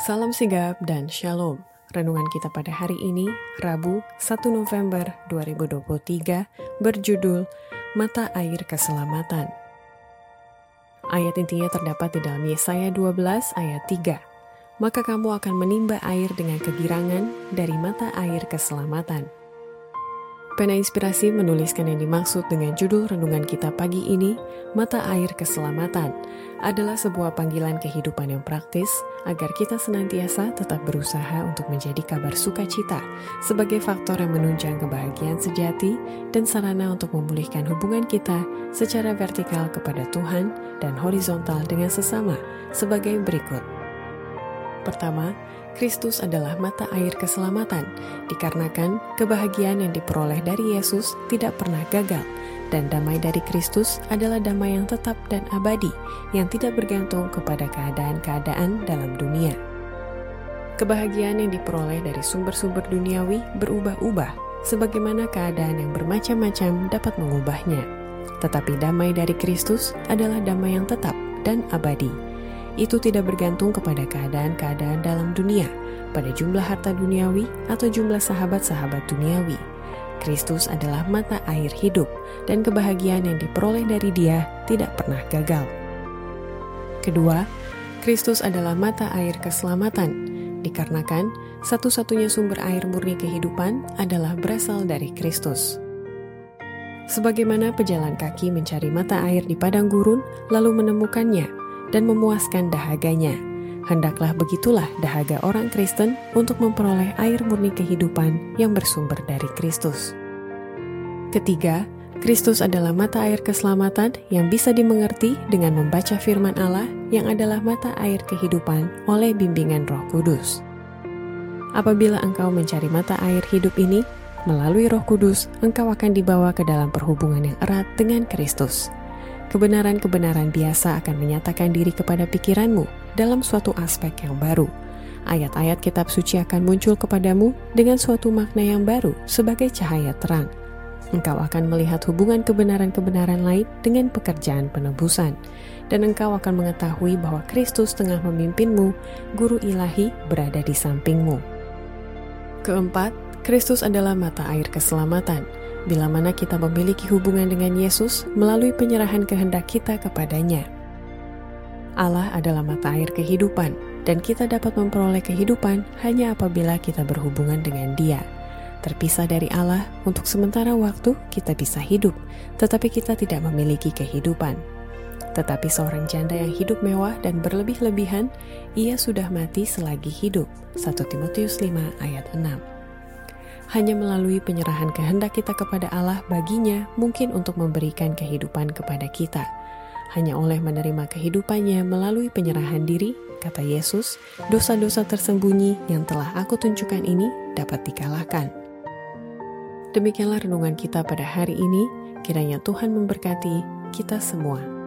Salam sigap dan shalom. Renungan kita pada hari ini, Rabu 1 November 2023, berjudul Mata Air Keselamatan. Ayat intinya terdapat di dalam Yesaya 12 ayat 3. Maka kamu akan menimba air dengan kegirangan dari mata air keselamatan. Pena Inspirasi menuliskan yang dimaksud dengan judul renungan kita pagi ini, Mata Air Keselamatan, adalah sebuah panggilan kehidupan yang praktis agar kita senantiasa tetap berusaha untuk menjadi kabar sukacita sebagai faktor yang menunjang kebahagiaan sejati dan sarana untuk memulihkan hubungan kita secara vertikal kepada Tuhan dan horizontal dengan sesama sebagai berikut. Pertama, Kristus adalah mata air keselamatan, dikarenakan kebahagiaan yang diperoleh dari Yesus tidak pernah gagal, dan damai dari Kristus adalah damai yang tetap dan abadi, yang tidak bergantung kepada keadaan-keadaan dalam dunia. Kebahagiaan yang diperoleh dari sumber-sumber duniawi berubah-ubah, sebagaimana keadaan yang bermacam-macam dapat mengubahnya. Tetapi damai dari Kristus adalah damai yang tetap dan abadi itu tidak bergantung kepada keadaan-keadaan dalam dunia, pada jumlah harta duniawi atau jumlah sahabat-sahabat duniawi. Kristus adalah mata air hidup, dan kebahagiaan yang diperoleh dari Dia tidak pernah gagal. Kedua, Kristus adalah mata air keselamatan, dikarenakan satu-satunya sumber air murni kehidupan adalah berasal dari Kristus. Sebagaimana pejalan kaki mencari mata air di padang gurun, lalu menemukannya, dan memuaskan dahaganya. Hendaklah begitulah dahaga orang Kristen untuk memperoleh air murni kehidupan yang bersumber dari Kristus. Ketiga, Kristus adalah mata air keselamatan yang bisa dimengerti dengan membaca firman Allah yang adalah mata air kehidupan oleh bimbingan Roh Kudus. Apabila engkau mencari mata air hidup ini, melalui Roh Kudus, engkau akan dibawa ke dalam perhubungan yang erat dengan Kristus kebenaran-kebenaran biasa akan menyatakan diri kepada pikiranmu dalam suatu aspek yang baru. Ayat-ayat kitab suci akan muncul kepadamu dengan suatu makna yang baru sebagai cahaya terang. Engkau akan melihat hubungan kebenaran-kebenaran lain dengan pekerjaan penebusan, dan engkau akan mengetahui bahwa Kristus tengah memimpinmu, guru ilahi berada di sampingmu. Keempat, Kristus adalah mata air keselamatan bila mana kita memiliki hubungan dengan Yesus melalui penyerahan kehendak kita kepadanya. Allah adalah mata air kehidupan, dan kita dapat memperoleh kehidupan hanya apabila kita berhubungan dengan Dia. Terpisah dari Allah, untuk sementara waktu kita bisa hidup, tetapi kita tidak memiliki kehidupan. Tetapi seorang janda yang hidup mewah dan berlebih-lebihan, ia sudah mati selagi hidup. 1 Timotius 5 ayat 6 hanya melalui penyerahan kehendak kita kepada Allah baginya mungkin untuk memberikan kehidupan kepada kita. Hanya oleh menerima kehidupannya melalui penyerahan diri, kata Yesus, dosa-dosa tersembunyi yang telah aku tunjukkan ini dapat dikalahkan. Demikianlah renungan kita pada hari ini, kiranya Tuhan memberkati kita semua.